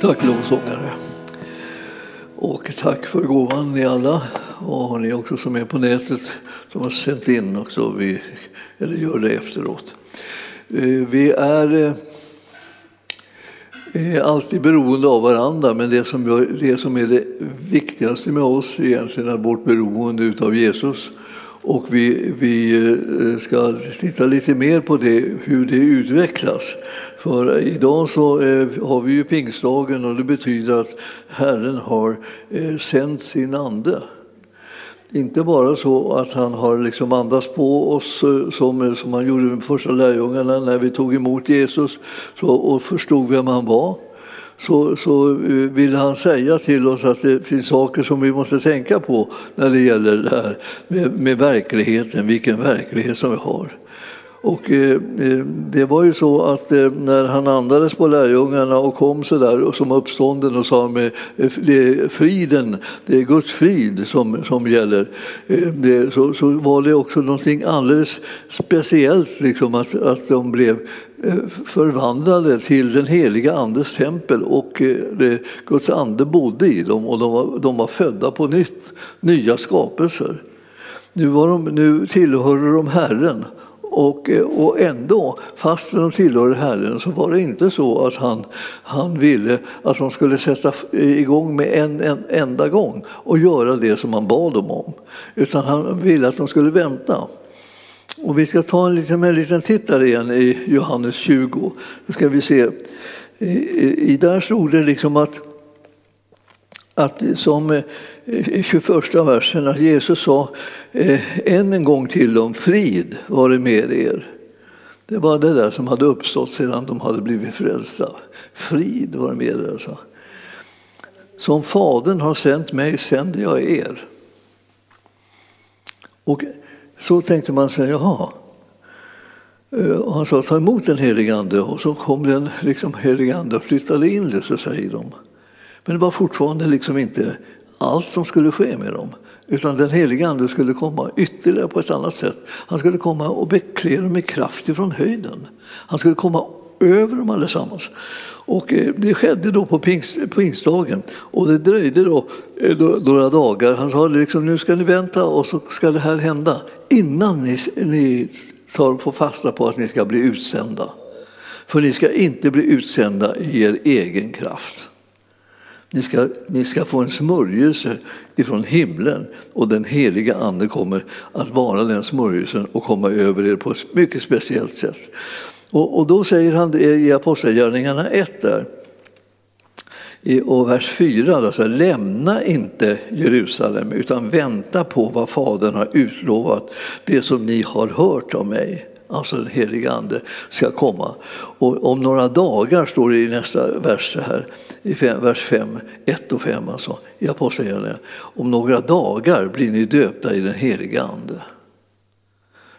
Tack lovsångare. Och tack för gåvan ni alla och ni också som är på nätet som har sänt in också, vi, eller gör det efteråt. Eh, vi är är alltid beroende av varandra, men det som, det som är det viktigaste med oss egentligen är vårt beroende av Jesus. Och vi, vi eh, ska titta lite mer på det, hur det utvecklas. För idag så eh, har vi ju pingstdagen och det betyder att Herren har eh, sänt sin ande. Inte bara så att han har liksom andats på oss som, som han gjorde med de första lärjungarna när vi tog emot Jesus så, och förstod vem han var så, så eh, vill han säga till oss att det finns saker som vi måste tänka på när det gäller det här med, med verkligheten, vilken verklighet som vi har. Och eh, eh, det var ju så att eh, när han andades på lärjungarna och kom så där som uppstånden och sa med eh, det är friden, det är Guds frid som, som gäller, eh, det, så, så var det också någonting alldeles speciellt liksom att, att de blev förvandlade till den heliga Andes tempel och det, Guds ande bodde i dem och de var, de var födda på nytt, nya skapelser. Nu, var de, nu tillhörde de Herren och, eh, och ändå, fast de tillhörde Herren, så var det inte så att han, han ville att de skulle sätta igång med en, en enda gång och göra det som han bad dem om. Utan han ville att de skulle vänta. Och vi ska ta en liten, en liten titt där igen i Johannes 20. Då ska vi se. I, i där stod det liksom att att som eh, 21 versen att Jesus sa eh, än en gång till dem, frid vare med er. Det var det där som hade uppstått sedan de hade blivit frälsta. Frid vare med er. Alltså. Som Fadern har sänt mig sänder jag er. Och så tänkte man sig, jaha. Och han sa ta emot den helige Ande och så kom den liksom, helige Ande och flyttade in det, så säger de. Men det var fortfarande liksom inte allt som skulle ske med dem. Utan den helige Ande skulle komma ytterligare på ett annat sätt. Han skulle komma och beklä dem med kraft ifrån höjden. Han skulle komma över dem allesammans. Och eh, det skedde då på pingstdagen och det dröjde eh, då några dagar. Han sa liksom, nu ska ni vänta och så ska det här hända innan ni, ni tar får fasta på att ni ska bli utsända. För ni ska inte bli utsända i er egen kraft. Ni ska, ni ska få en smörjelse ifrån himlen och den heliga Ande kommer att vara den smörjelsen och komma över er på ett mycket speciellt sätt. Och, och då säger han det i Apostlagärningarna 1 där, i, och vers 4, alltså, lämna inte Jerusalem utan vänta på vad Fadern har utlovat, det som ni har hört av mig alltså den helige Ande, ska komma. Och om några dagar, står det i nästa vers här, i fem, vers 5, 1 och 5 alltså, i Apostlagärningarna. Om några dagar blir ni döpta i den helige Ande.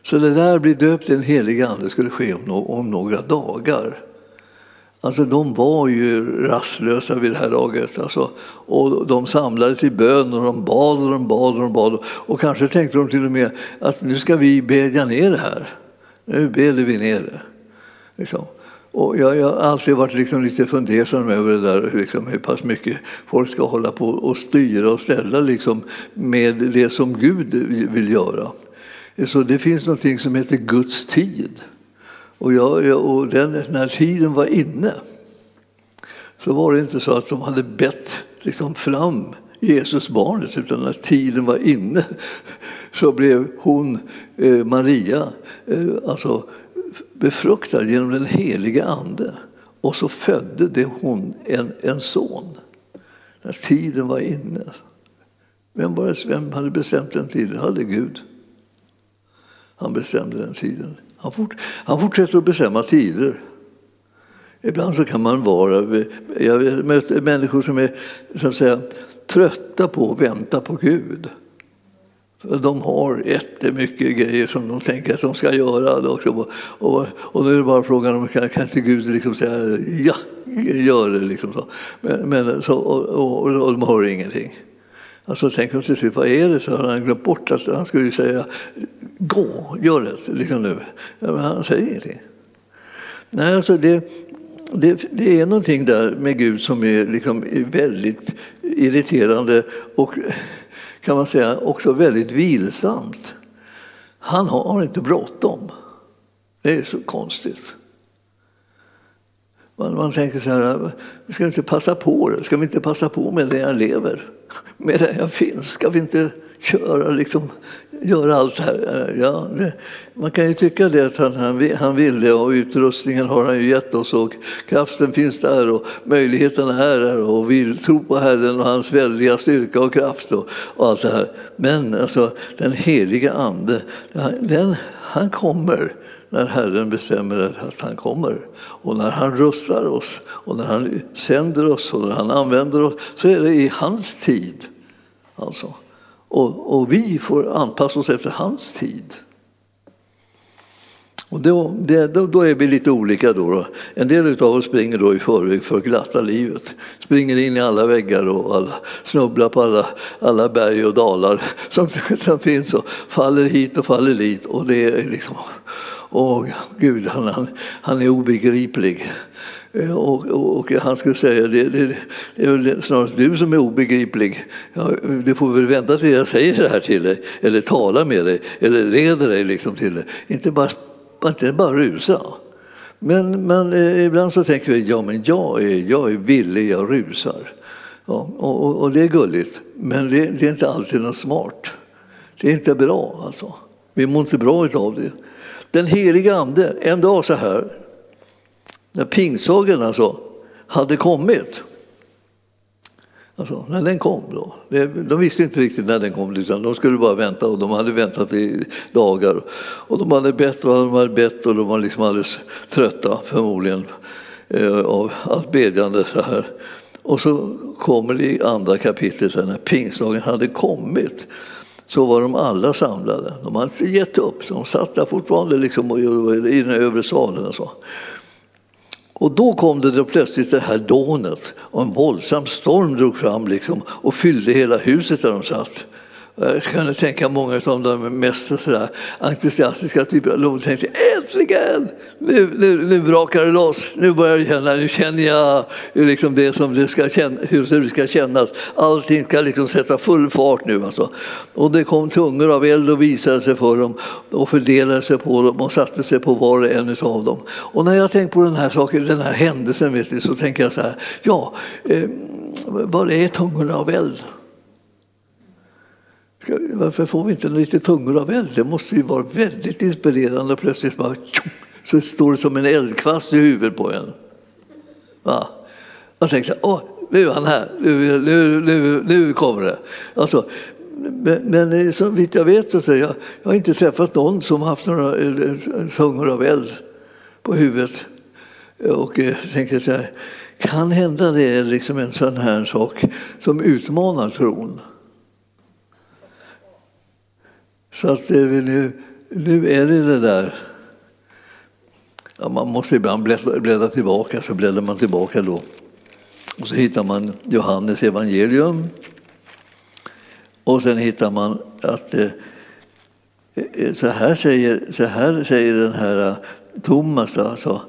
Så det där blir döpt i den helige Ande skulle ske om, om några dagar. Alltså de var ju rastlösa vid det här laget. Alltså. Och de samlades i bön och de bad och de bad och de bad. Och kanske tänkte de till och med att nu ska vi bedja ner det här. Nu beder vi ner det. Liksom. Och jag, jag, har alltid varit liksom lite fundersam över det där, liksom, hur pass mycket folk ska hålla på och styra och ställa liksom, med det som Gud vill göra. Så det finns något som heter Guds tid. Och, jag, och den, när tiden var inne så var det inte så att de hade bett liksom, fram Jesusbarnet, utan när tiden var inne så blev hon, eh, Maria, eh, alltså befruktad genom den helige Ande. Och så födde det hon en, en son när tiden var inne. Vem, var vem hade bestämt den tiden? Det hade Gud. Han bestämde den tiden. Han, fort, han fortsätter att bestämma tider. Ibland så kan man vara... Jag möter människor som är så att säga, trötta på att vänta på Gud. För de har jättemycket grejer som de tänker att de ska göra. Och, och, och nu är det bara frågan om kan, kan inte Gud liksom säga ja, gör det. Liksom så. Men, men så, och, och, och de hör ingenting. Alltså tänker de till slut, vad är det? Så har han glömt bort att han skulle säga gå, gör det liksom nu. Men han säger ingenting. Nej, alltså det, det, det, är någonting där med Gud som är, liksom, väldigt irriterande och kan man säga också väldigt vilsamt. Han har inte bråttom. Det är så konstigt. Man, man tänker så här, ska vi inte passa på det? Ska vi inte passa på med det jag lever? Med det jag finns? Ska vi inte köra liksom göra allt det här. Eh, ja, det, man kan ju tycka det att han, han, han ville och utrustningen har han ju gett oss och kraften finns där och möjligheterna är där och vi tror på Herren och hans väldiga styrka och kraft och, och allt det här. Men alltså den heliga Ande, den, han kommer när Herren bestämmer att han kommer. Och när han rustar oss och när han sänder oss och när han använder oss så är det i hans tid. Alltså. Och, och vi får anpassa oss efter hans tid. Och då, det, då, då, är vi lite olika. Då, då. En del av oss springer då i förväg för glatta livet. Springer in i alla väggar och alla, snubblar på alla, alla berg och dalar som, som finns och faller hit och faller dit. Och det är liksom, åh Gud, han, han, han är obegriplig. Eh, och, och, och, han skulle säga det, det, det är väl snarast du som är obegriplig. Ja, du får väl vänta till jag säger så här till dig, eller talar med dig, eller leder dig liksom till det. Inte bara, inte bara rusa. Men, men eh, ibland så tänker vi ja, men jag är, jag är villig, jag rusar. Ja, och, och, det är gulligt, men det, det, är inte alltid något smart. Det är inte bra alltså. Vi mår inte bra av det. Den heliga Ande, en dag så här, när pingstdagen alltså hade kommit. Alltså, när den kom då. De visste inte riktigt när den kom, utan de skulle bara vänta och de hade väntat i dagar. Och de hade bett och de hade bett och de var liksom alldeles trötta förmodligen eh, av allt bedjande så här. Och så kommer det i andra kapitlet när pingstdagen hade kommit så var de alla samlade. De hade inte gett upp. De satt där fortfarande liksom i den övre salen. Och så. Och då kom det då plötsligt det här dånet och en våldsam storm drog fram liksom och fyllde hela huset där de satt. Eh, jag kunde tänka många av de mest sådär entusiastiska typerna, de tänkte äntligen! Nu, nu, nu brakar det loss, nu börjar jag känna, nu känner jag liksom det som det ska känna, hur det ska kännas. Allting ska liksom sätta full fart nu. Alltså. Och det kom tungor av eld och visade sig för dem och fördelade sig på dem och satte sig på var och en av dem. Och när jag tänker på den här saken, den här händelsen, vet ni, så tänker jag så här, ja, eh, vad är tungorna av eld? Varför får vi inte lite tungor av eld? Det måste ju vara väldigt inspirerande. Plötsligt bara, så står det som en eldkvast i huvudet på en. Va? Jag tänkte, åh, nu är han här, nu, nu, nu, nu kommer det. Alltså, men, men eh, så vitt jag vet så jag, jag har inte träffat någon som haft några eh, tungor av eld på huvudet. Och eh, jag tänker så här, kan hända det är liksom en sån här sak som utmanar tron. Så att nu, nu är det det där. Ja, man måste ibland bläddra, bläddra tillbaka, så bläddrar man tillbaka då. Och så hittar man Johannes evangelium. Och sen hittar man att eh, eh så, här säger, så här säger den här eh, Thomas, alltså,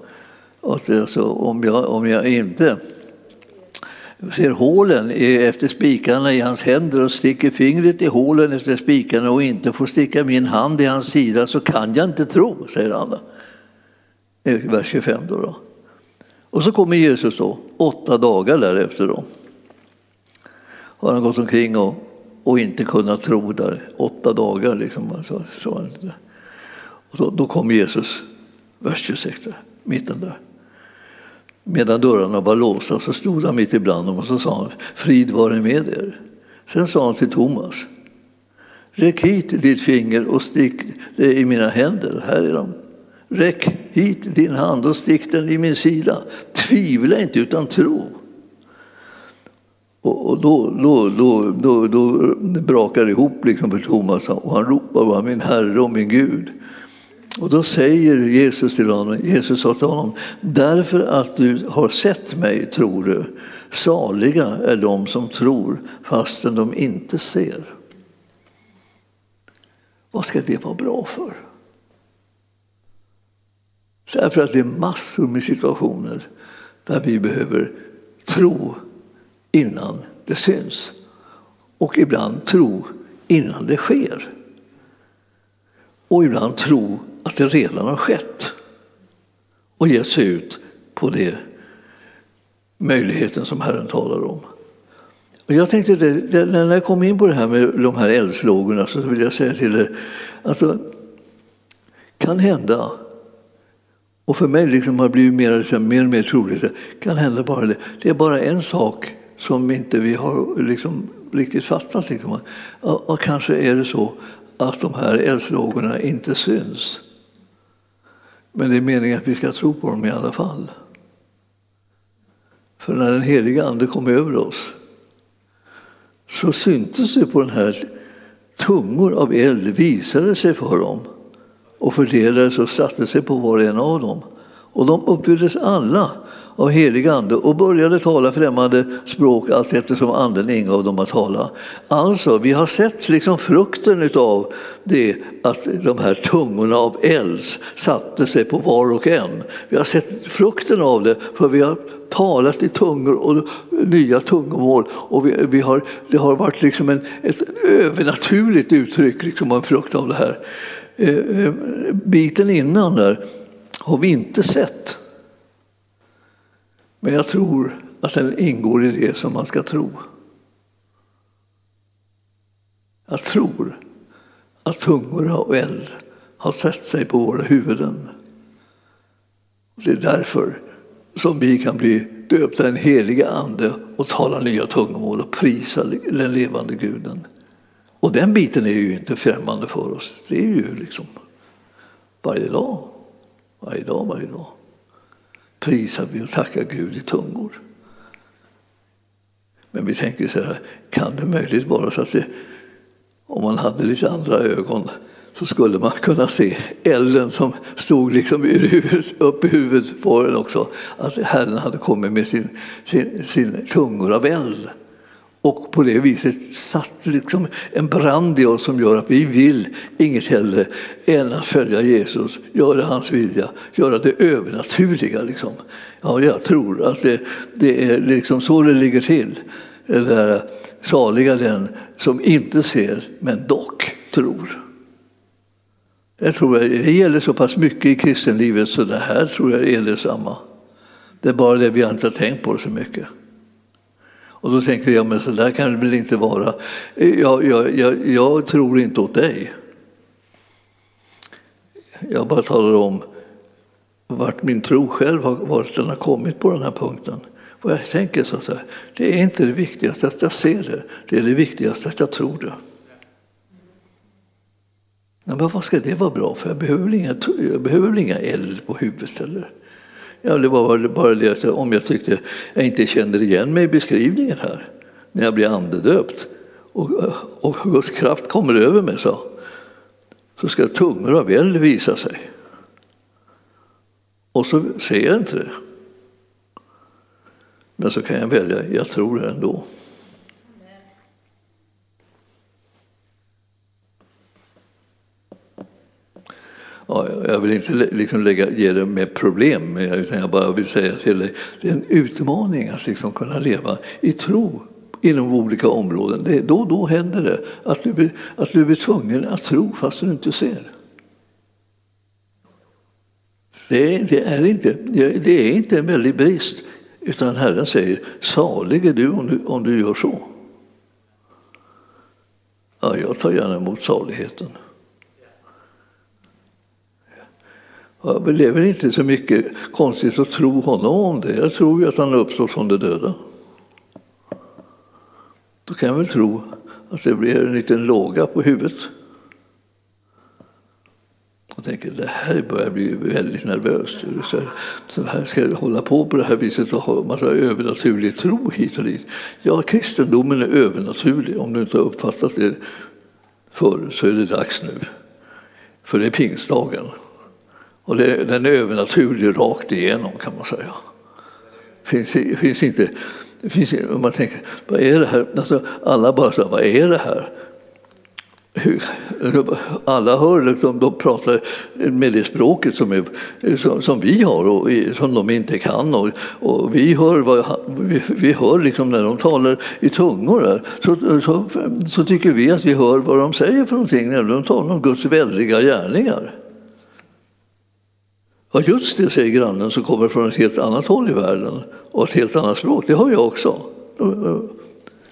att, alltså, om, jag, om jag inte ser hålen efter spikarna i hans händer och sticker fingret i hålen efter spikarna och inte får sticka min hand i hans sida så kan jag inte tro, säger han. Vers 25 då. då. Och så kommer Jesus då, åtta dagar därefter då. Har han gått omkring och, och inte kunnat tro där, åtta dagar liksom. Alltså, så, så, och då, då kommer Jesus, vers 26 där, mitten där. Medan dörrarna var låsta så stod han mitt ibland dem och så sa han Frid vare med er. Sen sa han till Thomas Räck hit ditt finger och stick det i mina händer. Här är de. Räck hit din hand och stick den i min sida. Tvivla inte utan tro. Och, då, då, då, då, då brakar det ihop liksom för Thomas och han ropar min Herre och min Gud. Och då säger Jesus till honom, Jesus sa till honom, därför att du har sett mig tror du, saliga är de som tror fastän de inte ser. Vad ska det vara bra för? Därför att det är massor med situationer där vi behöver tro innan det syns. Och ibland tro innan det sker. Och ibland tro att det redan har skett. Och ge sig ut på det möjligheten som Herren talar om. Och jag tänkte det, det, när jag kom in på det här med de här eldslågorna så vill jag säga till er, alltså, kan hända, och för mig liksom har det blivit mer, liksom, mer och mer troligt, kan hända bara det. Det är bara en sak som inte vi har liksom riktigt fattat. Liksom. Och, och kanske är det så att de här eldslågorna inte syns. Men det är meningen att vi ska tro på dem i alla fall. För när den heliga Ande kom över oss så syntes det på den här tungor av eld visade sig för dem och fördelades och satte sig på var och en av dem. Och de uppfylldes alla av helig ande och började tala främmande språk allt eftersom anden ingav dem att tala. Alltså, vi har sett liksom frukten av det att de här tungorna av eld satte sig på var och en. Vi har sett frukten av det för vi har talat i tungor och nya tungomål. Och vi, vi har, det har varit liksom en, ett övernaturligt uttryck, liksom en frukt av det här. Eh, eh, biten innan där har vi inte sett. Men jag tror att den ingår i det som man ska tro. Jag tror att tungor av eld har sett sig på våra huvuden. Det är därför som vi kan bli döpta i den heliga Ande och tala nya tungomål och prisa den levande guden. Och den biten är ju inte främmande för oss. Det är ju liksom varje dag, varje dag, varje dag prisar vi och tackar Gud i tungor. Men vi tänker så här, kan det möjligt vara så att det, om man hade lite andra ögon så skulle man kunna se elden som stod liksom upp i huvudet på den också. Att Herren hade kommit med sin, sin, sin tungor av eld. Och på det viset satt liksom en brand i oss som gör att vi vill inget hellre än att följa Jesus, göra hans vilja, göra det övernaturliga. Liksom. Ja, jag tror att det, det är liksom så det ligger till. Det där saliga den som inte ser, men dock tror. Jag tror att det gäller så pass mycket i kristenlivet så det här tror jag är detsamma. Det är bara det vi inte har tänkt på så mycket. Och då tänker jag, men så där kan det väl inte vara. Jag, jag, jag, jag tror inte åt dig. Jag bara talar om vart min tro själv har, vart den har kommit på den här punkten. Och jag tänker så här, det är inte det viktigaste att jag ser det, det är det viktigaste att jag tror det. Men vad ska det vara bra för? Jag behöver väl inga, jag behöver väl inga eld på huvudet eller? Ja, det var bara det att om jag tyckte jag inte kände igen mig i beskrivningen här när jag blir andedöpt och, och Guds kraft kommer över mig så, så ska tungor av eld visa sig. Och så ser jag inte det. Men så kan jag välja, jag tror det ändå. Ja, jag vill inte liksom lägga, ge dig med problem, utan jag bara vill säga till dig det är en utmaning att liksom kunna leva i tro inom olika områden. Det, då och då händer det att du, att du blir tvungen att tro fast du inte ser. Det, det, är inte, det är inte en väldig brist, utan Herren säger salig är du om du, om du gör så. Ja, jag tar gärna emot saligheten. Det är väl inte så mycket konstigt att tro honom om det. Jag tror ju att han uppstår uppstått från de döda. Då kan jag väl tro att det blir en liten låga på huvudet. Jag tänker det här börjar bli väldigt nervöst. Så här ska jag hålla på på det här viset och ha en massa övernaturlig tro hit och dit. Ja, kristendomen är övernaturlig. Om du inte har uppfattat det förr så är det dags nu. För det är pingstdagen. Och det, den är övernaturlig rakt igenom kan man säga. Finns, finns inte, finns, om man tänker, vad är det här? Alltså, alla bara säger, vad är det här? alla hör liksom, de pratar med det språket som, är, som, som vi har och som de inte kan. Och, och vi hör, vad, vi, vi, hör liksom när de talar i tungor här, så, så, så, tycker vi att vi hör vad de säger för någonting när de talar om Guds väldiga gärningar. Ja, just det, säger grannen som kommer från ett helt annat håll i världen och ett helt annat språk. Det har jag också.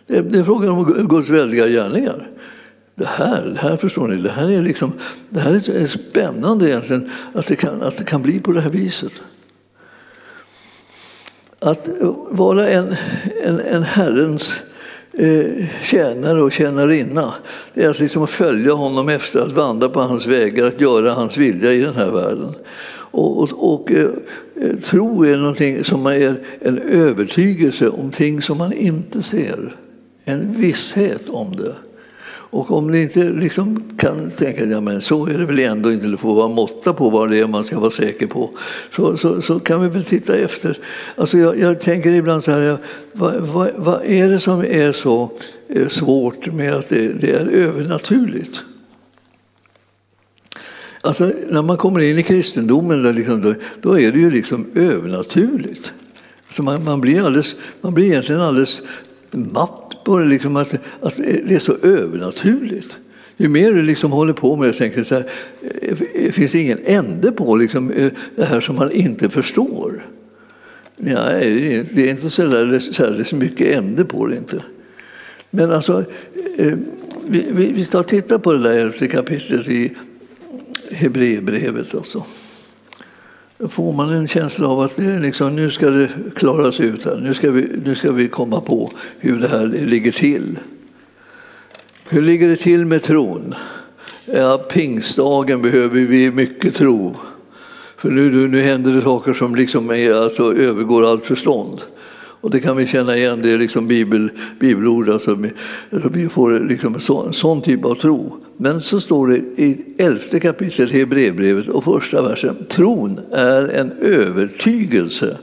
Det är frågan om Guds väldiga gärningar. Det här, det här förstår ni, det här är, liksom, det här är spännande egentligen att det, kan, att det kan bli på det här viset. Att eh, vara en, en, en Herrens eh, tjänare och tjänarinna, det är att liksom följa honom efter, att vandra på hans vägar, att göra hans vilja i den här världen. Och, och, och eh, eh, tro är någonting som är en övertygelse om ting som man inte ser. En visshet om det. Och om ni inte liksom kan tänka ja, men så är det väl ändå inte, det får vara måtta på vad det är man ska vara säker på, så, så, så kan vi väl titta efter. Alltså jag, jag tänker ibland så här, ja, vad, vad, vad, är det som är så eh, svårt med att det, det är övernaturligt? Alltså, när man kommer in i kristendomen då, liksom, då, då är det ju liksom övernaturligt. Alltså man, man, blir alldeles, man blir egentligen alldeles matt på det, liksom att, att det är så övernaturligt. Ju mer du liksom håller på med det, tänker så här, eh, eh, det finns ingen ände på liksom, eh, det här som man inte förstår. Nej, det är inte så, där, så, där, så mycket ände på det. inte. Men alltså, vi, vi, vi ska titta på det där elfte kapitlet i Hebreerbrevet. Alltså. Då får man en känsla av att det liksom, nu ska det klaras ut här. Nu ska, vi, nu ska vi komma på hur det här ligger till. Hur ligger det till med tron? Ja, pingstdagen behöver vi mycket tro. För nu, nu händer det saker som liksom är, alltså, övergår allt förstånd. Och det kan vi känna igen, det är liksom bibel, bibelord. Alltså, vi alltså, får liksom en sån, en sån typ av tro. Men så står det i elfte kapitlet i Hebreerbrevet och första versen. Tron är en övertygelse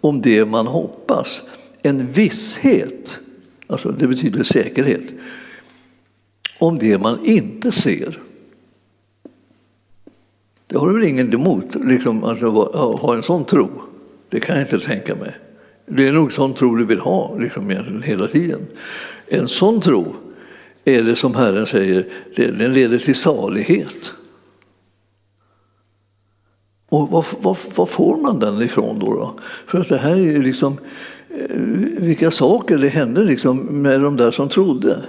om det man hoppas. En visshet, alltså det betyder säkerhet, om det man inte ser. Det har du väl ingen emot, liksom, att ha en sån tro? Det kan jag inte tänka mig. Det är nog sån tro du vill ha liksom, hela tiden. En sån tro är det som Herren säger, den leder till salighet. Och var, var, var får man den ifrån då, då? För att det här är liksom, eh, vilka saker det hände liksom med de där som trodde.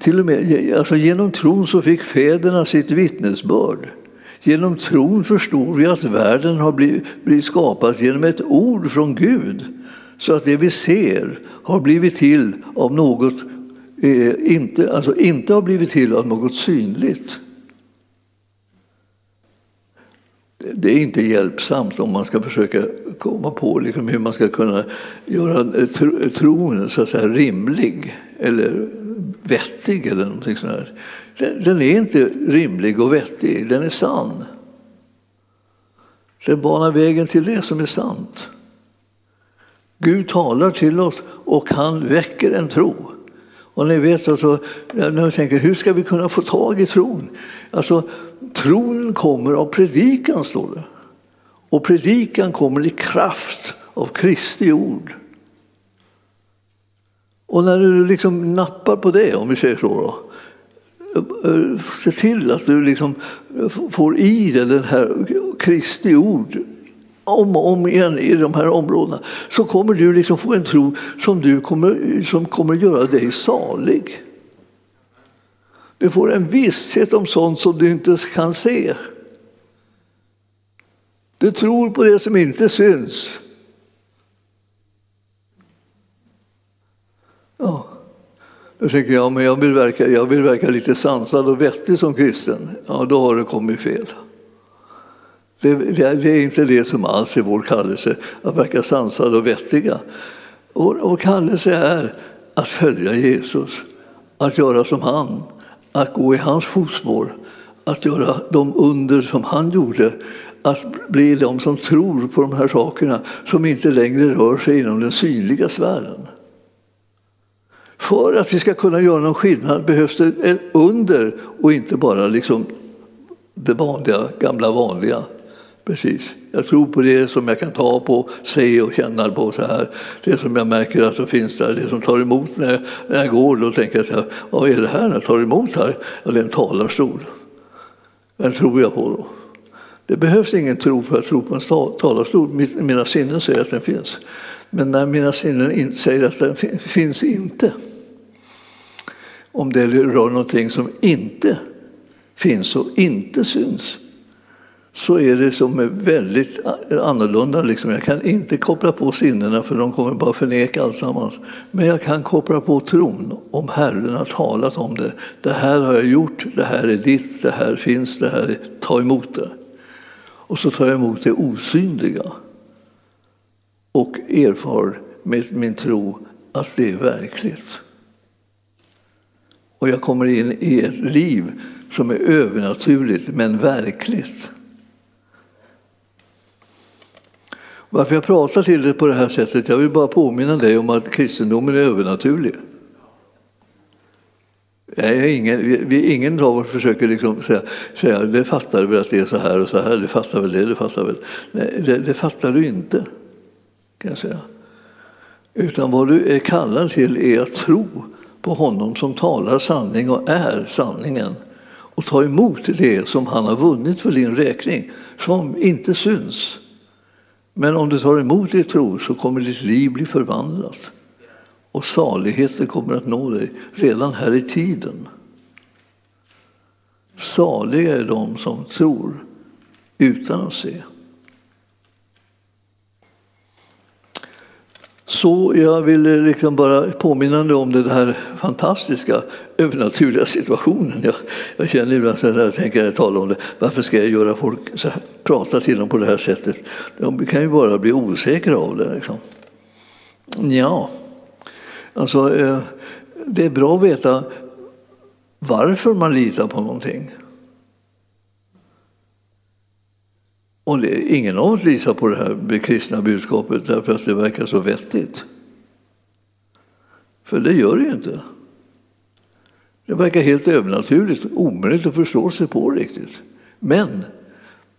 Till och med, alltså genom tron så fick fäderna sitt vittnesbörd. Genom tron förstår vi att världen har blivit, blivit skapad genom ett ord från Gud. Så att det vi ser har blivit till av något, inte, alltså inte har blivit till av något synligt. Det är inte hjälpsamt om man ska försöka komma på liksom hur man ska kunna göra tron så att säga, rimlig eller vettig eller någonting sånt. Den är inte rimlig och vettig, den är sann. Den banar vägen till det som är sant. Gud talar till oss och han väcker en tro. Och ni vet alltså, när jag tänker, hur ska vi kunna få tag i tron? Alltså, tron kommer av predikan, står det. Och predikan kommer i kraft av Kristi ord. Och när du liksom nappar på det, om vi säger så, då, eh, eh, se till att du liksom får i dig den här Kristi ord om och om igen i de här områdena så kommer du liksom få en tro som, du kommer, som kommer göra dig salig. Du får en visshet om sånt som du inte kan se. Du tror på det som inte syns. Ja. Då tänker jag, men jag vill, verka, jag vill verka lite sansad och vettig som kristen. Ja, då har det kommit fel. Det, det, är inte det som alls är vår kallelse, att verka sansad och vettiga. Vår, vår kallelse är att följa Jesus, att göra som han, att gå i hans fotspår, att göra de under som han gjorde, att bli de som tror på de här sakerna som inte längre rör sig inom den synliga sfären. För att vi ska kunna göra någon skillnad behövs det ett under och inte bara liksom det vanliga, gamla vanliga. Precis. Jag tror på det som jag kan ta på, se och känna på så här. Det som jag märker att det finns där, det som tar emot när jag, när jag går. Då tänker jag så här, vad är det här jag tar emot här? Ja, det är en talarstol. Den tror jag på då. Det behövs ingen tro för att tro på en talarstol. Mina sinnen säger att den finns. Men när mina sinnen säger att den finns inte, om det rör någonting som inte finns och inte syns, så är det som är väldigt annorlunda. Liksom. Jag kan inte koppla på sinnena för de kommer bara förneka alltsammans. Men jag kan koppla på tron om Herren har talat om det. Det här har jag gjort, det här är ditt, det här finns, det här är, ta emot det. Och så tar jag emot det osynliga och erfar med min tro att det är verkligt. Och jag kommer in i ett liv som är övernaturligt men verkligt. Varför jag pratar till dig på det här sättet, jag vill bara påminna dig om att kristendomen är övernaturlig. Jag ingen, vi, ingen av oss försöker liksom säga, säga det fattar väl att det är så här och så här, det fattar väl det, det fattar väl. Nej, det, det fattar du inte, kan jag säga. Utan vad du är kallad till är att tro på honom som talar sanning och är sanningen och ta emot det som han har vunnit för din räkning, som inte syns. Men om du tar emot det i tro så kommer ditt liv bli förvandlat och saligheten kommer att nå dig redan här i tiden. Saliga är de som tror utan att se. Så jag vill liksom bara påminna dig om den här fantastiska övernaturliga situationen. Jag, jag känner ibland så när jag tänker jag talar om det, varför ska jag göra folk så här, prata till dem på det här sättet? De kan ju bara bli osäkra av det. Liksom. Ja, alltså, eh, det är bra att veta varför man litar på någonting. Och det, ingen av oss litar på det här kristna budskapet därför att det verkar så vettigt. För det gör det ju inte. Det verkar helt övernaturligt, omöjligt att förstå sig på riktigt. Men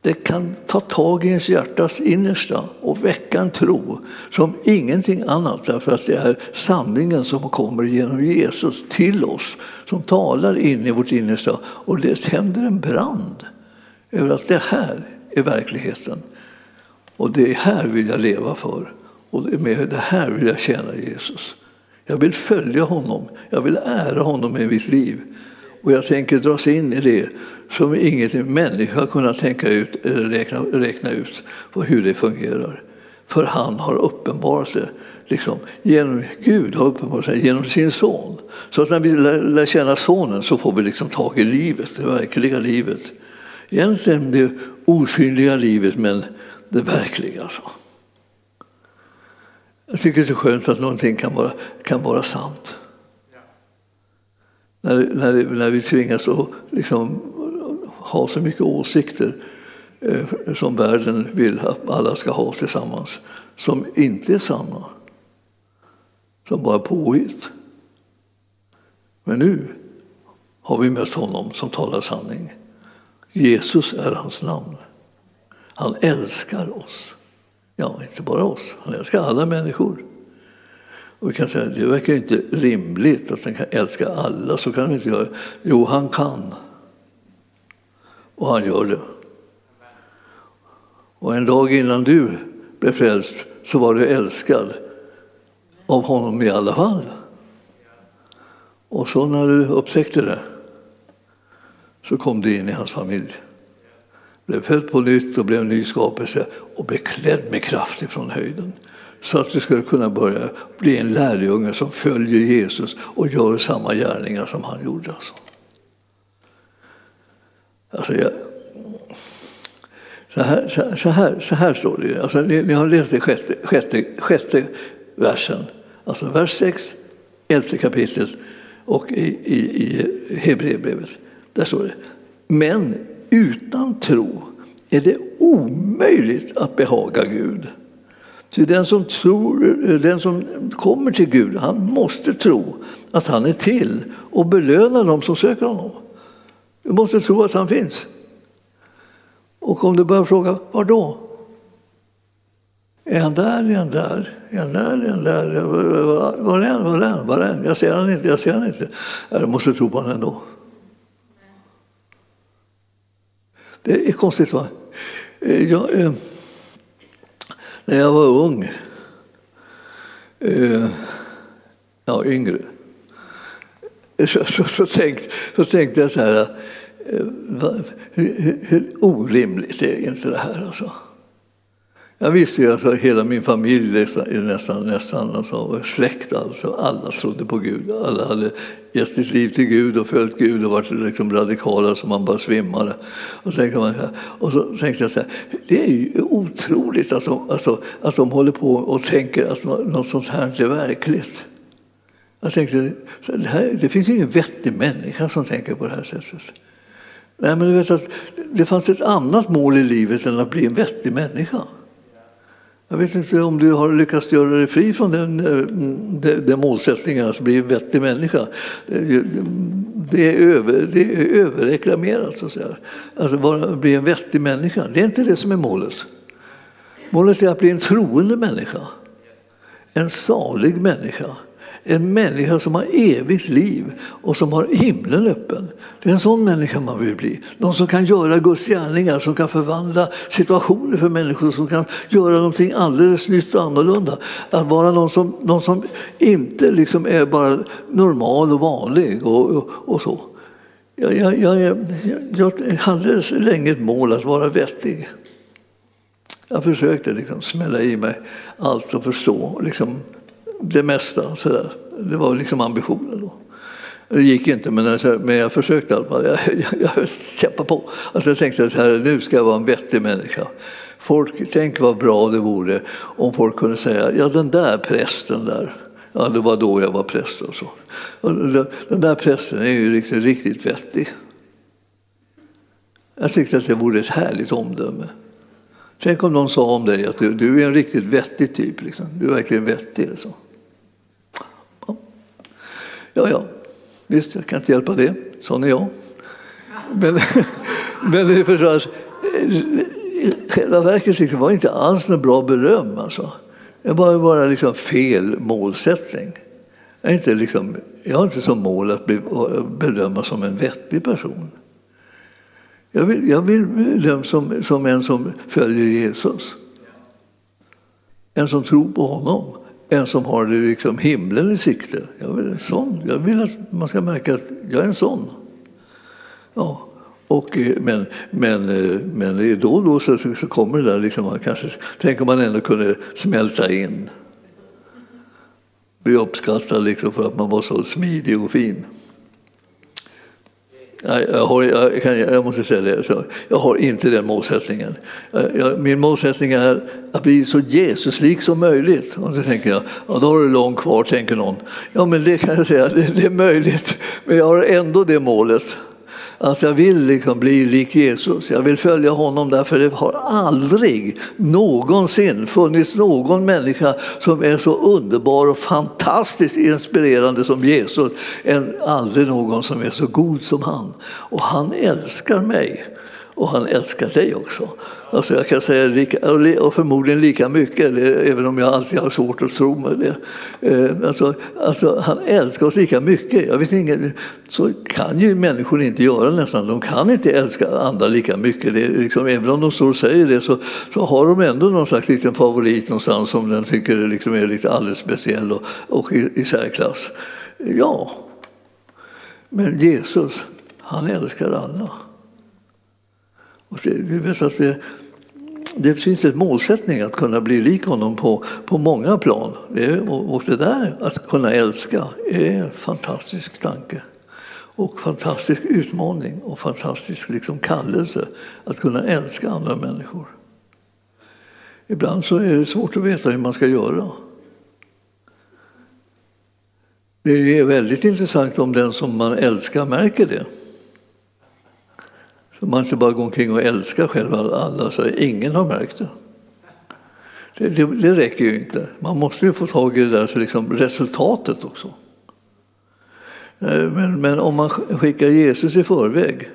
det kan ta tag i ens hjärtas innersta och väcka en tro som ingenting annat därför att det är sanningen som kommer genom Jesus till oss, som talar in i vårt innersta och det tänder en brand över att det här i verkligheten. Och det här vill jag leva för. Och med det här vill jag tjäna Jesus. Jag vill följa honom. Jag vill ära honom i mitt liv. Och jag tänker dras in i det som ingen människa har kunnat tänka ut eller räkna, räkna ut på hur det fungerar. För han har uppenbarat det. Liksom, genom, Gud har uppenbarat sig genom sin son. Så att när vi lär, lär känna sonen så får vi liksom tag i livet, det verkliga livet. Egentligen det osynliga livet, men det verkliga. Alltså. Jag tycker det är så skönt att någonting kan vara, kan vara sant. När, när, när vi tvingas att liksom ha så mycket åsikter eh, som världen vill att alla ska ha tillsammans, som inte är sanna, som bara är påhitt. Men nu har vi mött honom som talar sanning. Jesus är hans namn. Han älskar oss. Ja, inte bara oss, han älskar alla människor. Och vi kan säga det verkar inte rimligt att han kan älska alla, så kan han inte göra. Jo, han kan. Och han gör det. Och en dag innan du blev frälst så var du älskad av honom i alla fall. Och så när du upptäckte det så kom du in i hans familj. Blev född på nytt och blev en ny skapelse och beklädd med kraft ifrån höjden. Så att du skulle kunna börja bli en lärjunge som följer Jesus och gör samma gärningar som han gjorde. Alltså. Alltså jag, så, här, så, så, här, så här står det. Alltså, ni, ni har läst det sjätte, sjätte, sjätte versen. Alltså vers 6, elfte kapitlet och i, i, i Hebreerbrevet. Där står det. Men utan tro är det omöjligt att behaga Gud. Ty den som, tror, eh, den som kommer till Gud, han måste tro att han är till och belöna dem som söker honom. Du måste tro att han finns. Och om du börjar fråga, var då? Är han där? Är han där? Är han där? Är han där? Var är han? Var är han? Var är han? Jag ser han inte. Jag ser han inte. Jag måste tro på honom ändå. Det är konstigt va? Eh, jag, eh, när jag var ung, eh, ja yngre, så, så, så, tänkte, så tänkte jag så här, eh, va, hur, hur, orimligt är inte det här alltså? Jag visste ju att alltså, hela min familj, nästan, nästan alltså, släkt, alltså, alla trodde på Gud. Alla hade gett sitt liv till Gud och följt Gud och varit liksom radikala så man bara svimmade. Och, tänkte man, och så tänkte jag så här, det är ju otroligt att de, alltså, att de håller på och tänker att något sånt här inte är verkligt. Jag tänkte, det, här, det finns ingen vettig människa som tänker på det här sättet. Nej, men du vet att det fanns ett annat mål i livet än att bli en vettig människa. Jag vet inte om du har lyckats göra dig fri från den, eh, den, den målsättningen att bli en vettig människa. Det är, över, det är överreklamerat, så att säga. Att bara bli en vettig människa. Det är inte det som är målet. Målet är att bli en troende människa. En salig människa. En människa som har evigt liv och som har himlen öppen. Det är en sån människa man vill bli. Någon som kan göra Guds gärningar, som kan förvandla situationer för människor, som kan göra någonting alldeles nytt och annorlunda. Att vara någon som, någon som inte liksom är bara normal och vanlig och, och, och så. Jag, jag, jag, jag hade länge ett mål att vara vettig. Jag försökte liksom smälla i mig allt och förstå. Liksom, det mesta. Så där. Det var liksom ambitionen då. Det gick inte, men jag, men jag försökte i alla fall. Jag, jag, jag kämpade på. Alltså jag tänkte att här, nu ska jag vara en vettig människa. Folk, tänk vad bra det vore om folk kunde säga, ja den där prästen där, ja det var då jag var präst alltså. och så. Den där prästen är ju riktigt, riktigt vettig. Jag tyckte att det vore ett härligt omdöme. Tänk om någon sa om dig att du, du är en riktigt vettig typ. Liksom. Du är verkligen vettig. Liksom. Ja, ja, visst, jag kan inte hjälpa det. Sån är jag. Men, men det förstås, i eh, själva verket liksom, var inte alls något bra beröm. Alltså. Det var bara liksom fel målsättning. Jag, är inte liksom, jag har inte som mål att bli bedömas som en vettig person. Jag vill, jag vill bedömas som, som en som följer Jesus. En som tror på honom en som har liksom himlen i sikte. Jag vill, sån. jag vill att man ska märka att jag är en sån. Ja. Och, eh, men, men, eh, men då och då så, så kommer det där, liksom, man kanske, tänk om man ändå kunde smälta in. Bli uppskattad liksom för att man var så smidig och fin. Jag, har, jag, kan, jag, måste säga det, så jag har inte den målsättningen. Eh, jag, min målsättning är att bli så Jesuslik som möjligt. Och då tänker jag, ja, då har du långt kvar, tänker någon. Ja, men det kan jag säga, det, det är möjligt. Men jag har ändå det målet att jag vill liksom bli lik Jesus. Jag vill följa honom därför det har aldrig någonsin funnits någon människa som är så underbar och fantastiskt inspirerande som Jesus. Än aldrig någon som är så god som han. Och han älskar mig. Och han älskar dig också. Alltså jag kan säga lika, och förmodligen lika mycket, även om jag alltid har svårt att tro med det. Eh, alltså, alltså, han älskar oss lika mycket. Jag vet inte, så kan ju människor inte göra nästan. De kan inte älska andra lika mycket. Det liksom, även om de står och säger det så, så har de ändå någon slags liten favorit någonstans som de tycker liksom är lite alldeles speciell och, och i, i särklass. Ja, men Jesus, han älskar alla. Och det, att det, det finns en målsättning att kunna bli lik honom på, på många plan. Det, och det där, att kunna älska, är en fantastisk tanke. Och fantastisk utmaning och fantastisk liksom kallelse att kunna älska andra människor. Ibland så är det svårt att veta hur man ska göra. Det är väldigt intressant om den som man älskar märker det. Så man inte bara går omkring och älskar själv alla, så ingen har märkt det. Det, det, det, räcker ju inte. Man måste ju få tag i det där liksom resultatet också. Eh, men, men om man skickar Jesus i förväg,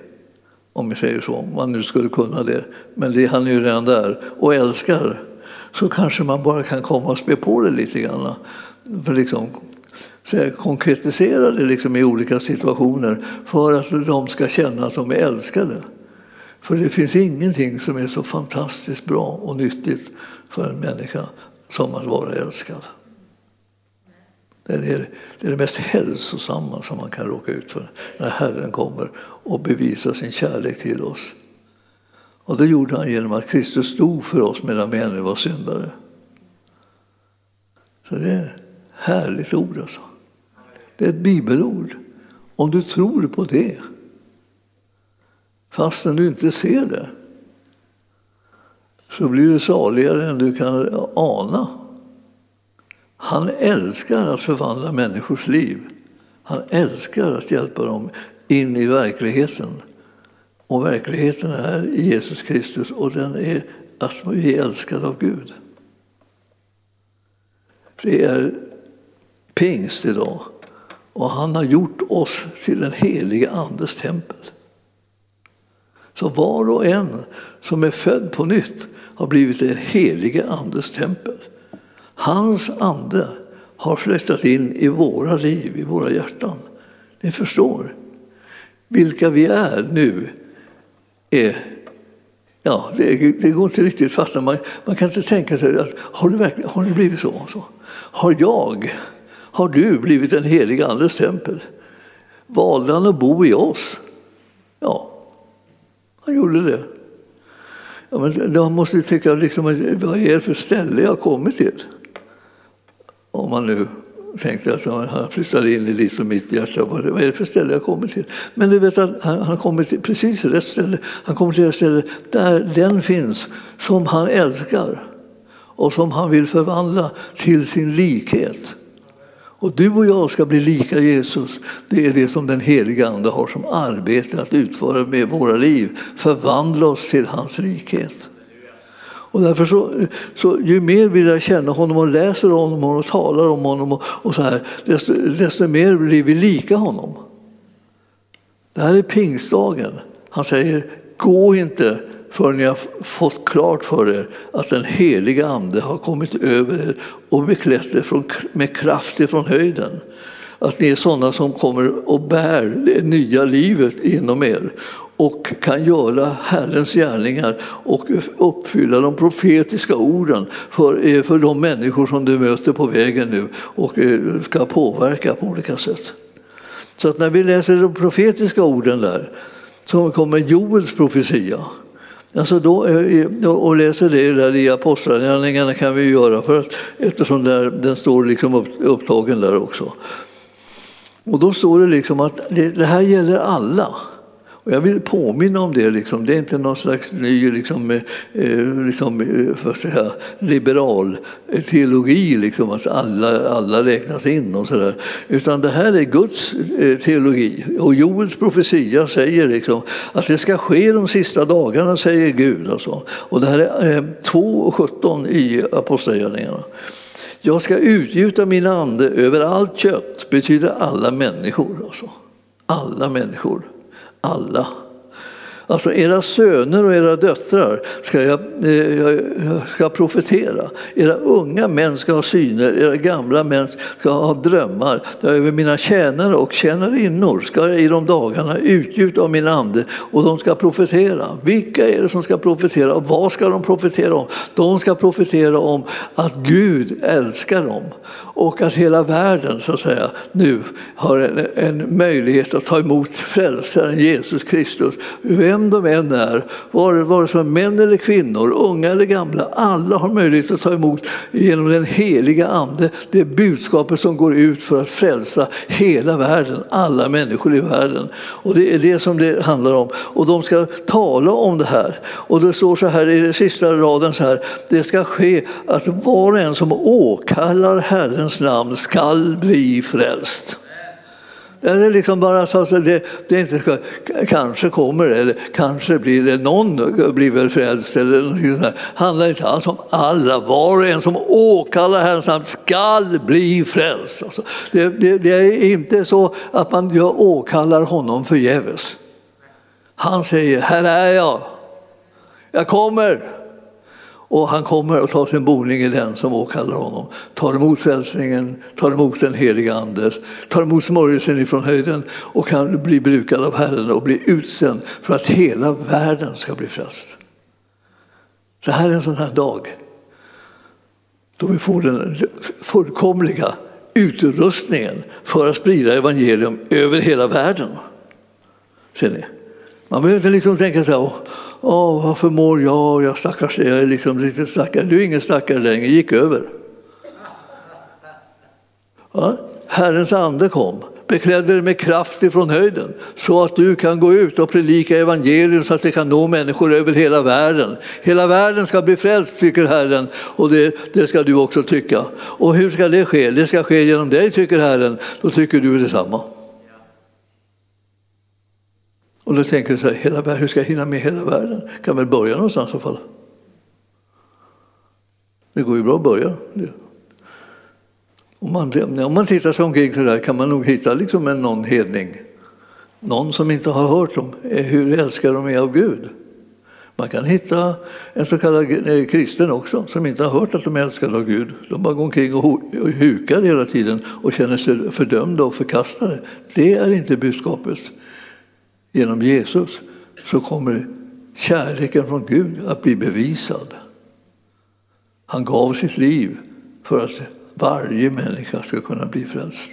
om vi säger så, om man nu skulle kunna det, men det, han är ju redan där och älskar, så kanske man bara kan komma och spä på det lite grann. För liksom, så konkretisera det liksom i olika situationer för att de ska känna att de är älskade. För det finns ingenting som är så fantastiskt bra och nyttigt för en människa som att vara älskad. Det är det, är det mest hälsosamma som man kan råka ut för när Herren kommer och bevisar sin kärlek till oss. Och det gjorde han genom att Kristus stod för oss medan vi ännu var syndare. Så det är ett härligt ord alltså. Det är ett bibelord. Om du tror på det, fastän du inte ser det, så blir du saligare än du kan ana. Han älskar att förvandla människors liv. Han älskar att hjälpa dem in i verkligheten. Och verkligheten är Jesus Kristus och den är att vi är älskade av Gud. Det är pingst idag och han har gjort oss till den helige Andes tempel. Så var och en som är född på nytt har blivit den helige Andes tempel. Hans ande har flyttat in i våra liv, i våra hjärtan. Ni förstår. Vilka vi är nu är Ja, det, det går inte riktigt att fatta. Man, man, kan inte tänka sig att har det, verkligen, har det blivit så? så? Har jag, har du blivit en helig Andes tempel? Valde han att bo i oss? Ja, han gjorde det. Ja, men då måste ju tycka, liksom, vad är det för ställe jag har kommit till? Om man nu tänkte att han flyttade in i ditt och mitt hjärta. Vad är det för ställe jag kommer till? Men du vet att han, han kommer till precis rätt ställe. Han kommer till det ställe där den finns som han älskar och som han vill förvandla till sin likhet. Och du och jag ska bli lika Jesus. Det är det som den heliga Ande har som arbete att utföra med våra liv. Förvandla oss till hans likhet. Och därför så, så, ju mer vi lär känna honom och läser om honom och talar om honom och, och så här, desto, desto mer blir vi lika honom. Det här är pingstdagen. Han säger, gå inte förrän ni har fått klart för er att den heliga Ande har kommit över er och beklätt er från, med kraft ifrån höjden. Att ni är sådana som kommer och bär det nya livet inom er och kan göra Herrens gärningar och uppfylla de profetiska orden för, eh, för de människor som du möter på vägen nu och eh, ska påverka på olika sätt. Så att när vi läser de profetiska orden där så kommer Joels profetia. Alltså då, eh, och läser det där i Apostlagärningarna kan vi göra för att, eftersom där, den står liksom upptagen där också. Och då står det liksom att det, det här gäller alla. Och jag vill påminna om det. Liksom. Det är inte någon slags ny liksom, eh, eh liksom, eh, säga, liberal teologi, liksom, att alla, alla räknas in och sådär. Utan det här är Guds eh, teologi. Och Joels profetia säger liksom, att det ska ske de sista dagarna, säger Gud. Alltså. Och det här är eh, 2.17 i Apostlagärningarna. Jag ska utgjuta min ande över allt kött, betyder alla människor. Alltså. Alla människor alla. Alltså era söner och era döttrar ska eh, jag, jag ska profetera. Era unga män ska ha syner, era gamla män ska ha drömmar. Över mina tjänare och tjänarinnor ska jag i de dagarna utgjuta av min ande och de ska profetera. Vilka är det som ska profetera och vad ska de profetera om? De ska profetera om att Gud älskar dem och att hela världen så att säga, nu har en, en möjlighet att ta emot frälsaren Jesus Kristus. Vem de än är, vare sig män eller kvinnor, unga eller gamla, alla har möjlighet att ta emot genom den heliga Ande det budskapet som går ut för att frälsa hela världen, alla människor i världen. Och det är det som det handlar om. Och de ska tala om det här. Och det står så här i den sista raden så här, det ska ske att var och en som åkallar Herrens namn skall bli frälst. Det är liksom bara så att det, det inte ska, kanske kommer eller kanske blir det någon blir väl frälst eller något. Det handlar inte alls om alla. Var och en som åkallar Herrens namn skall bli frälst. Alltså, det, det, det, är inte så att man åkallar honom förgäves. Han säger, här är jag. Jag kommer. Och han kommer och tar sin boning i den som åkallar honom. Tar emot frälsningen, tar emot den heliga andes, tar emot smörjelsen ifrån höjden och kan bli brukad av Herren och bli utsänd för att hela världen ska bli frälst. Det här är en sån här dag då vi får den fullkomliga utrustningen för att sprida evangelium över hela världen. Ser ni? Man behöver inte liksom tänka så här, Åh, varför mår jag? Jag stackars jag är liksom lite stackare. Du är ingen stackare längre, gick över. Ja, Herrens ande kom, beklädde dig med kraft ifrån höjden så att du kan gå ut och predika evangelium så att det kan nå människor över hela världen. Hela världen ska bli frälst, tycker Herren, och det, det ska du också tycka. Och hur ska det ske? Det ska ske genom dig, tycker Herren. Då tycker du detsamma. Och då tänker du så här, hela världen, hur ska jag hinna med hela världen? Kan väl börja någonstans i alla fall. Det går ju bra att börja. Om man, om man tittar sig omkring så där kan man nog hitta liksom en någon hedning. Någon som inte har hört om eh, hur älskade de är av Gud. Man kan hitta en så kallad eh, kristen också som inte har hört att de är älskade av Gud. De bara går omkring och hukar hela tiden och känner sig fördömda och förkastade. Det är inte budskapet genom Jesus så kommer kärleken från Gud att bli bevisad. Han gav sitt liv för att varje människa ska kunna bli frälst.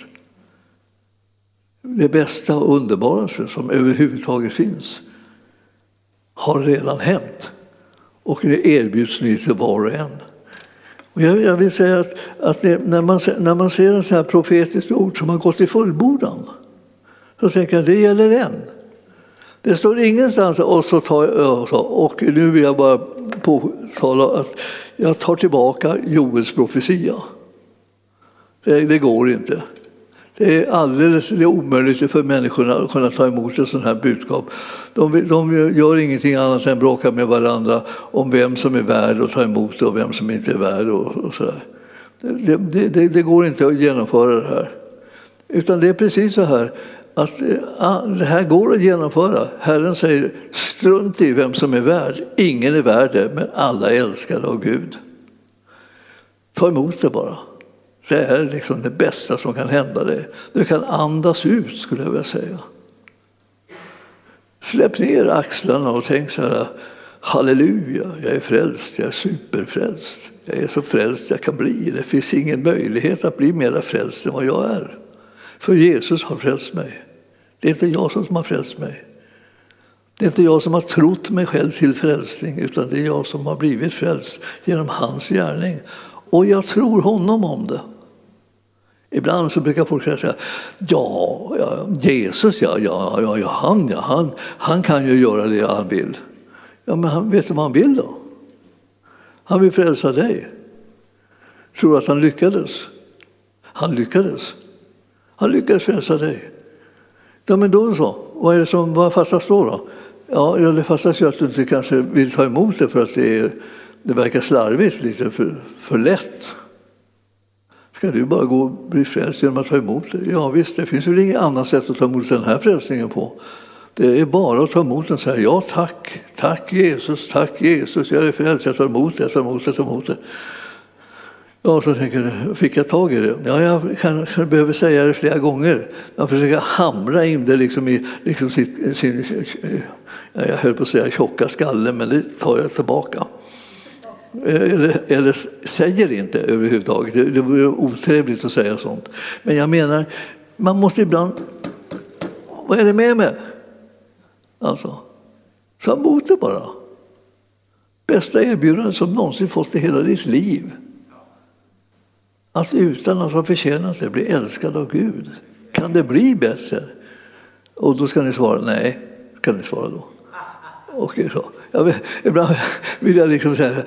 Det bästa och underbaraste som överhuvudtaget finns har redan hänt och det erbjuds nu till var och en. Och jag, vill säga att, att det, när, man, när man ser ett så här profetiskt ord som har gått i fullbordan så tänker jag att det gäller en. Det står ingenstans och så tar jag, och nu vill jag bara påtala att jag tar tillbaka Joels profetia. Det, det, går inte. Det är alldeles det är omöjligt för människorna att kunna ta emot ett sådant här budskap. De, de gör ingenting annat än bråkar med varandra om vem som är värd att ta emot det och vem som inte är värd. Och, och. Det, det, det, går inte att genomföra det här. Utan det är precis så här att det här går att genomföra. Herren säger strunt i vem som är värd. Ingen är värd det, men alla är älskade av Gud. Ta emot det bara. Det är liksom det bästa som kan hända dig. Du kan andas ut skulle jag vilja säga. Släpp ner axlarna och tänk så här Halleluja, jag är frälst, jag är superfrälst. Jag är så frälst jag kan bli. Det finns ingen möjlighet att bli mer frälst än vad jag är. För Jesus har frälst mig. Det är inte jag som har frälst mig. Det är inte jag som har trott mig själv till frälsning utan det är jag som har blivit frälst genom hans gärning. Och jag tror honom om det. Ibland så brukar folk säga så här, ja, ja Jesus ja, ja, ja, ja, han, ja han, han kan ju göra det han vill. Ja, men han, vet du vad han vill då? Han vill frälsa dig. Tror du att han lyckades? Han lyckades. Han lyckades frälsa dig. Ja, men då så. Vad, är det som, vad fattas då? då? Ja, det fattas ju att du inte kanske vill ta emot det för att det, är, det verkar slarvigt, lite för, för lätt. Ska du bara gå och bli frälst genom att ta emot det? Ja visst, det finns väl inget annat sätt att ta emot den här frälsningen på. Det är bara att ta emot den och säga ja tack, tack Jesus, tack Jesus, jag är frälst, jag tar emot det, jag tar emot det, jag tar emot det. Ja, så tänker du, fick jag tag i det? Ja, jag kanske behöver säga det flera gånger. Jag försöker hamra in det liksom i liksom sin, sin, jag höll på att säga tjocka skalle, men det tar jag tillbaka. Eller, eller säger inte överhuvudtaget. Det, det vore otrevligt att säga sånt. Men jag menar, man måste ibland... Vad är det med mig? Alltså, ta emot det bara. Bästa erbjudandet som någonsin fått i hela ditt liv. Att utan att ha förtjänat det bli älskad av Gud. Kan det bli bättre? Och då ska ni svara nej. Kan ni svara då. Okej, så. Jag vill, ibland vill jag liksom säga,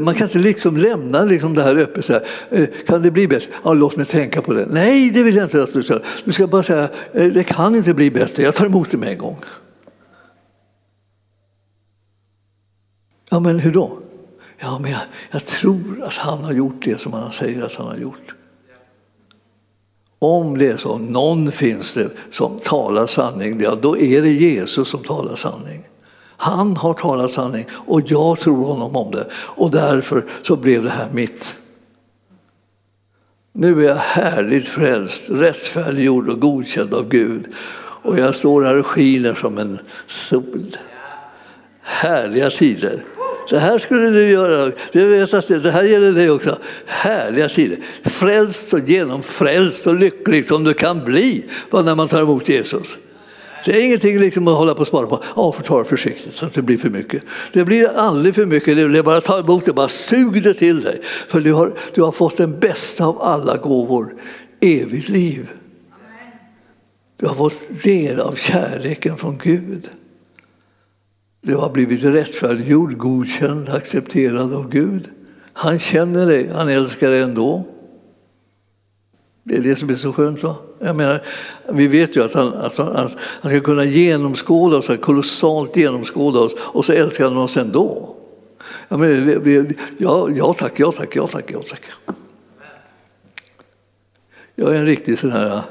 man kan inte liksom lämna liksom det här öppet. Så här. Eh, kan det bli bättre? Ja, låt mig tänka på det. Nej, det vill jag inte att du ska. Du ska bara säga, eh, det kan inte bli bättre. Jag tar emot det med en gång. Ja, men hur då? Ja, men jag, jag tror att han har gjort det som han säger att han har gjort. Om det är så, någon finns det som talar sanning, ja, då är det Jesus som talar sanning. Han har talat sanning och jag tror honom om det. Och därför så blev det här mitt. Nu är jag härligt frälst, rättfärdiggjord och godkänd av Gud. Och jag står här och skiner som en sol. Härliga tider. Så här skulle du göra. Du vet att det här gäller dig också. Härliga tider. Frälst och genomfrälst och lycklig som du kan bli när man tar emot Jesus. Det är ingenting liksom att hålla på och spara på. Ja, för ta det försiktigt så att det blir för mycket. Det blir aldrig för mycket. Det är bara att ta emot det, bara sug det till dig. För du har, du har fått den bästa av alla gåvor, evigt liv. Du har fått del av kärleken från Gud. Du har blivit rättfärdiggjord, godkänd, accepterad av Gud. Han känner dig, han älskar dig ändå. Det är det som är så skönt. Va? Jag menar, vi vet ju att han, att han, att han ska kunna genomskåda oss, kolossalt genomskåda oss och så älskar han oss ändå. Jag menar, det, det, ja, ja tack, ja tack, ja tack, ja tack. Jag är en riktig sån här,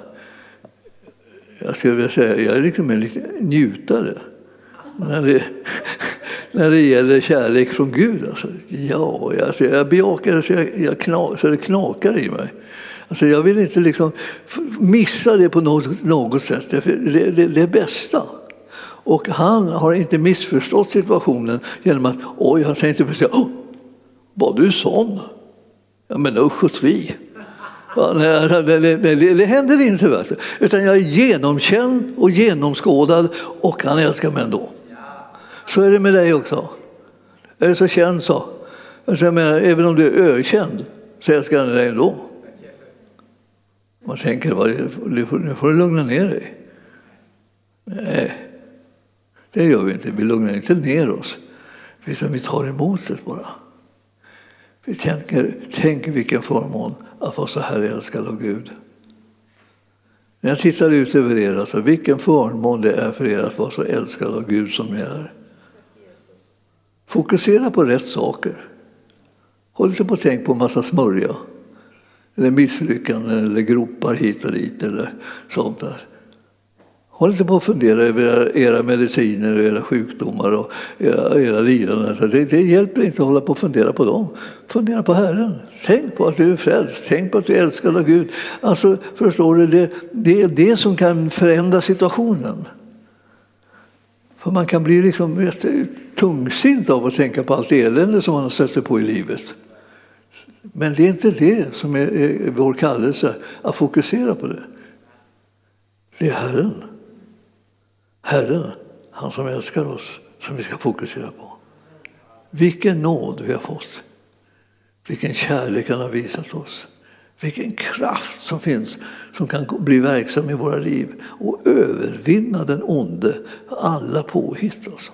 jag skulle vilja säga, jag är liksom en liten njutare när det, när det gäller kärlek från Gud. Alltså, ja, alltså, jag bejakar det så, jag, jag knak, så det knakar i mig. Alltså jag vill inte liksom missa det på något, något sätt. Det är det, det bästa. Och han har inte missförstått situationen genom att oj, han säger inte oh, var du sån? Ja, men usch och tvi. Ja, nej, alltså, det, det, det, det, händer inte. Utan jag är genomkänd och genomskådad och han älskar mig ändå. Så är det med dig också. Är du så känd så. Alltså jag menar, även om du är ökänd så älskar han dig ändå. Man tänker, nu får du lugna ner dig. Nej, det gör vi inte. Vi lugnar inte ner oss. Utan vi tar emot det bara. Vi tänker, tänk vilken förmån att vara så här älskad av Gud. När jag tittar ut över er, alltså, vilken förmån det är för er att vara så älskad av Gud som ni är. Fokusera på rätt saker. Håll inte på att tänka på en massa smörja eller misslyckanden eller gropar hit och dit eller sånt där. Håll inte på att fundera över era mediciner och era sjukdomar och era, era lidanden. Det, det hjälper inte att hålla på att fundera på dem. Fundera på Herren. Tänk på att du är frälst. Tänk på att du är älskad av Gud. Alltså, förstår du, det, det är det som kan förändra situationen. För man kan bli liksom tungsint av att tänka på allt elände som man har stöter på i livet. Men det är inte det som är vår kallelse, att fokusera på det. Det är Herren. Herren, han som älskar oss, som vi ska fokusera på. Vilken nåd vi har fått. Vilken kärlek han har visat oss. Vilken kraft som finns som kan bli verksam i våra liv och övervinna den onde, alla påhitt. Alltså.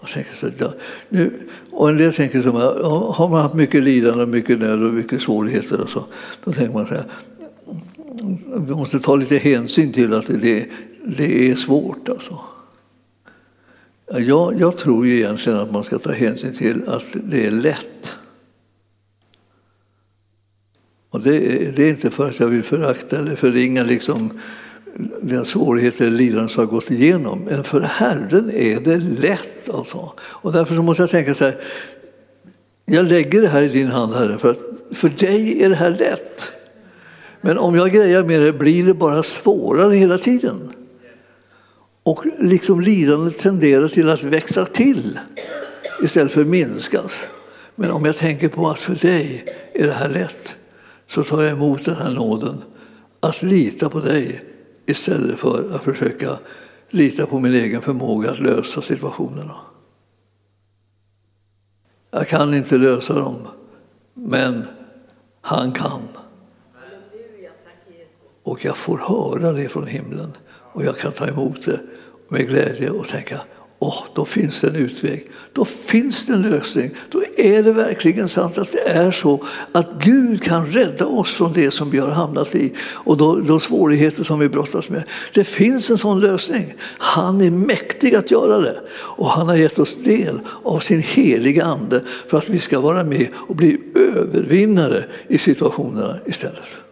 Och, så, ja, nu, och en del tänker så här, har man haft mycket lidande, mycket nöd och mycket svårigheter och så, då tänker man så här, vi måste ta lite hänsyn till att det, det är svårt. Alltså. Jag, jag tror ju egentligen att man ska ta hänsyn till att det är lätt. Och det, det är inte för att jag vill förakta eller förringa liksom den svårighet eller lidande som har gått igenom. Men för Herren är det lätt. Alltså. Och därför så måste jag tänka så här, jag lägger det här i din hand Herre, för att för dig är det här lätt. Men om jag grejar med det blir det bara svårare hela tiden. Och liksom lidandet tenderar till att växa till istället för att minskas. Men om jag tänker på att för dig är det här lätt så tar jag emot den här nåden att lita på dig istället för att försöka lita på min egen förmåga att lösa situationerna. Jag kan inte lösa dem, men han kan. Och jag får höra det från himlen och jag kan ta emot det med glädje och tänka oh, då finns det en utväg. Då finns det en lösning. Då är det verkligen sant att det är så att Gud kan rädda oss från det som vi har hamnat i och de svårigheter som vi brottas med. Det finns en sån lösning. Han är mäktig att göra det och han har gett oss del av sin heliga ande för att vi ska vara med och bli övervinnare i situationerna istället.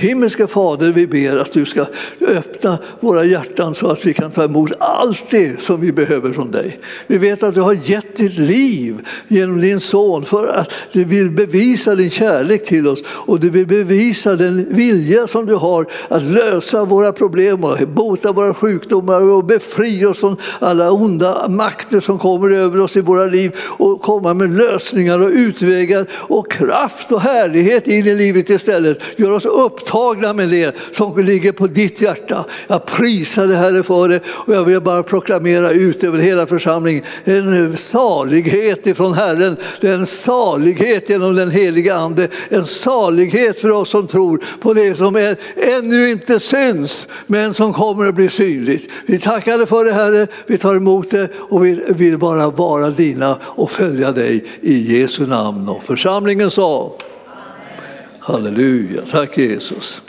Himmelska Fader, vi ber att du ska öppna våra hjärtan så att vi kan ta emot allt det som vi behöver från dig. Vi vet att du har gett ditt liv genom din son för att du vill bevisa din kärlek till oss och du vill bevisa den vilja som du har att lösa våra problem och bota våra sjukdomar och befria oss från alla onda makter som kommer över oss i våra liv och komma med lösningar och utvägar och kraft och härlighet in i livet istället. Gör oss upp upptagna med det som ligger på ditt hjärta. Jag prisar dig Herre för det och jag vill bara proklamera ut över hela församlingen en salighet ifrån Herren. Det är en salighet genom den heliga Ande. En salighet för oss som tror på det som är, ännu inte syns men som kommer att bli synligt. Vi tackar dig för det Herre, vi tar emot det och vi vill bara vara dina och följa dig i Jesu namn. Och församlingen sa Halleluja, tack Jesus.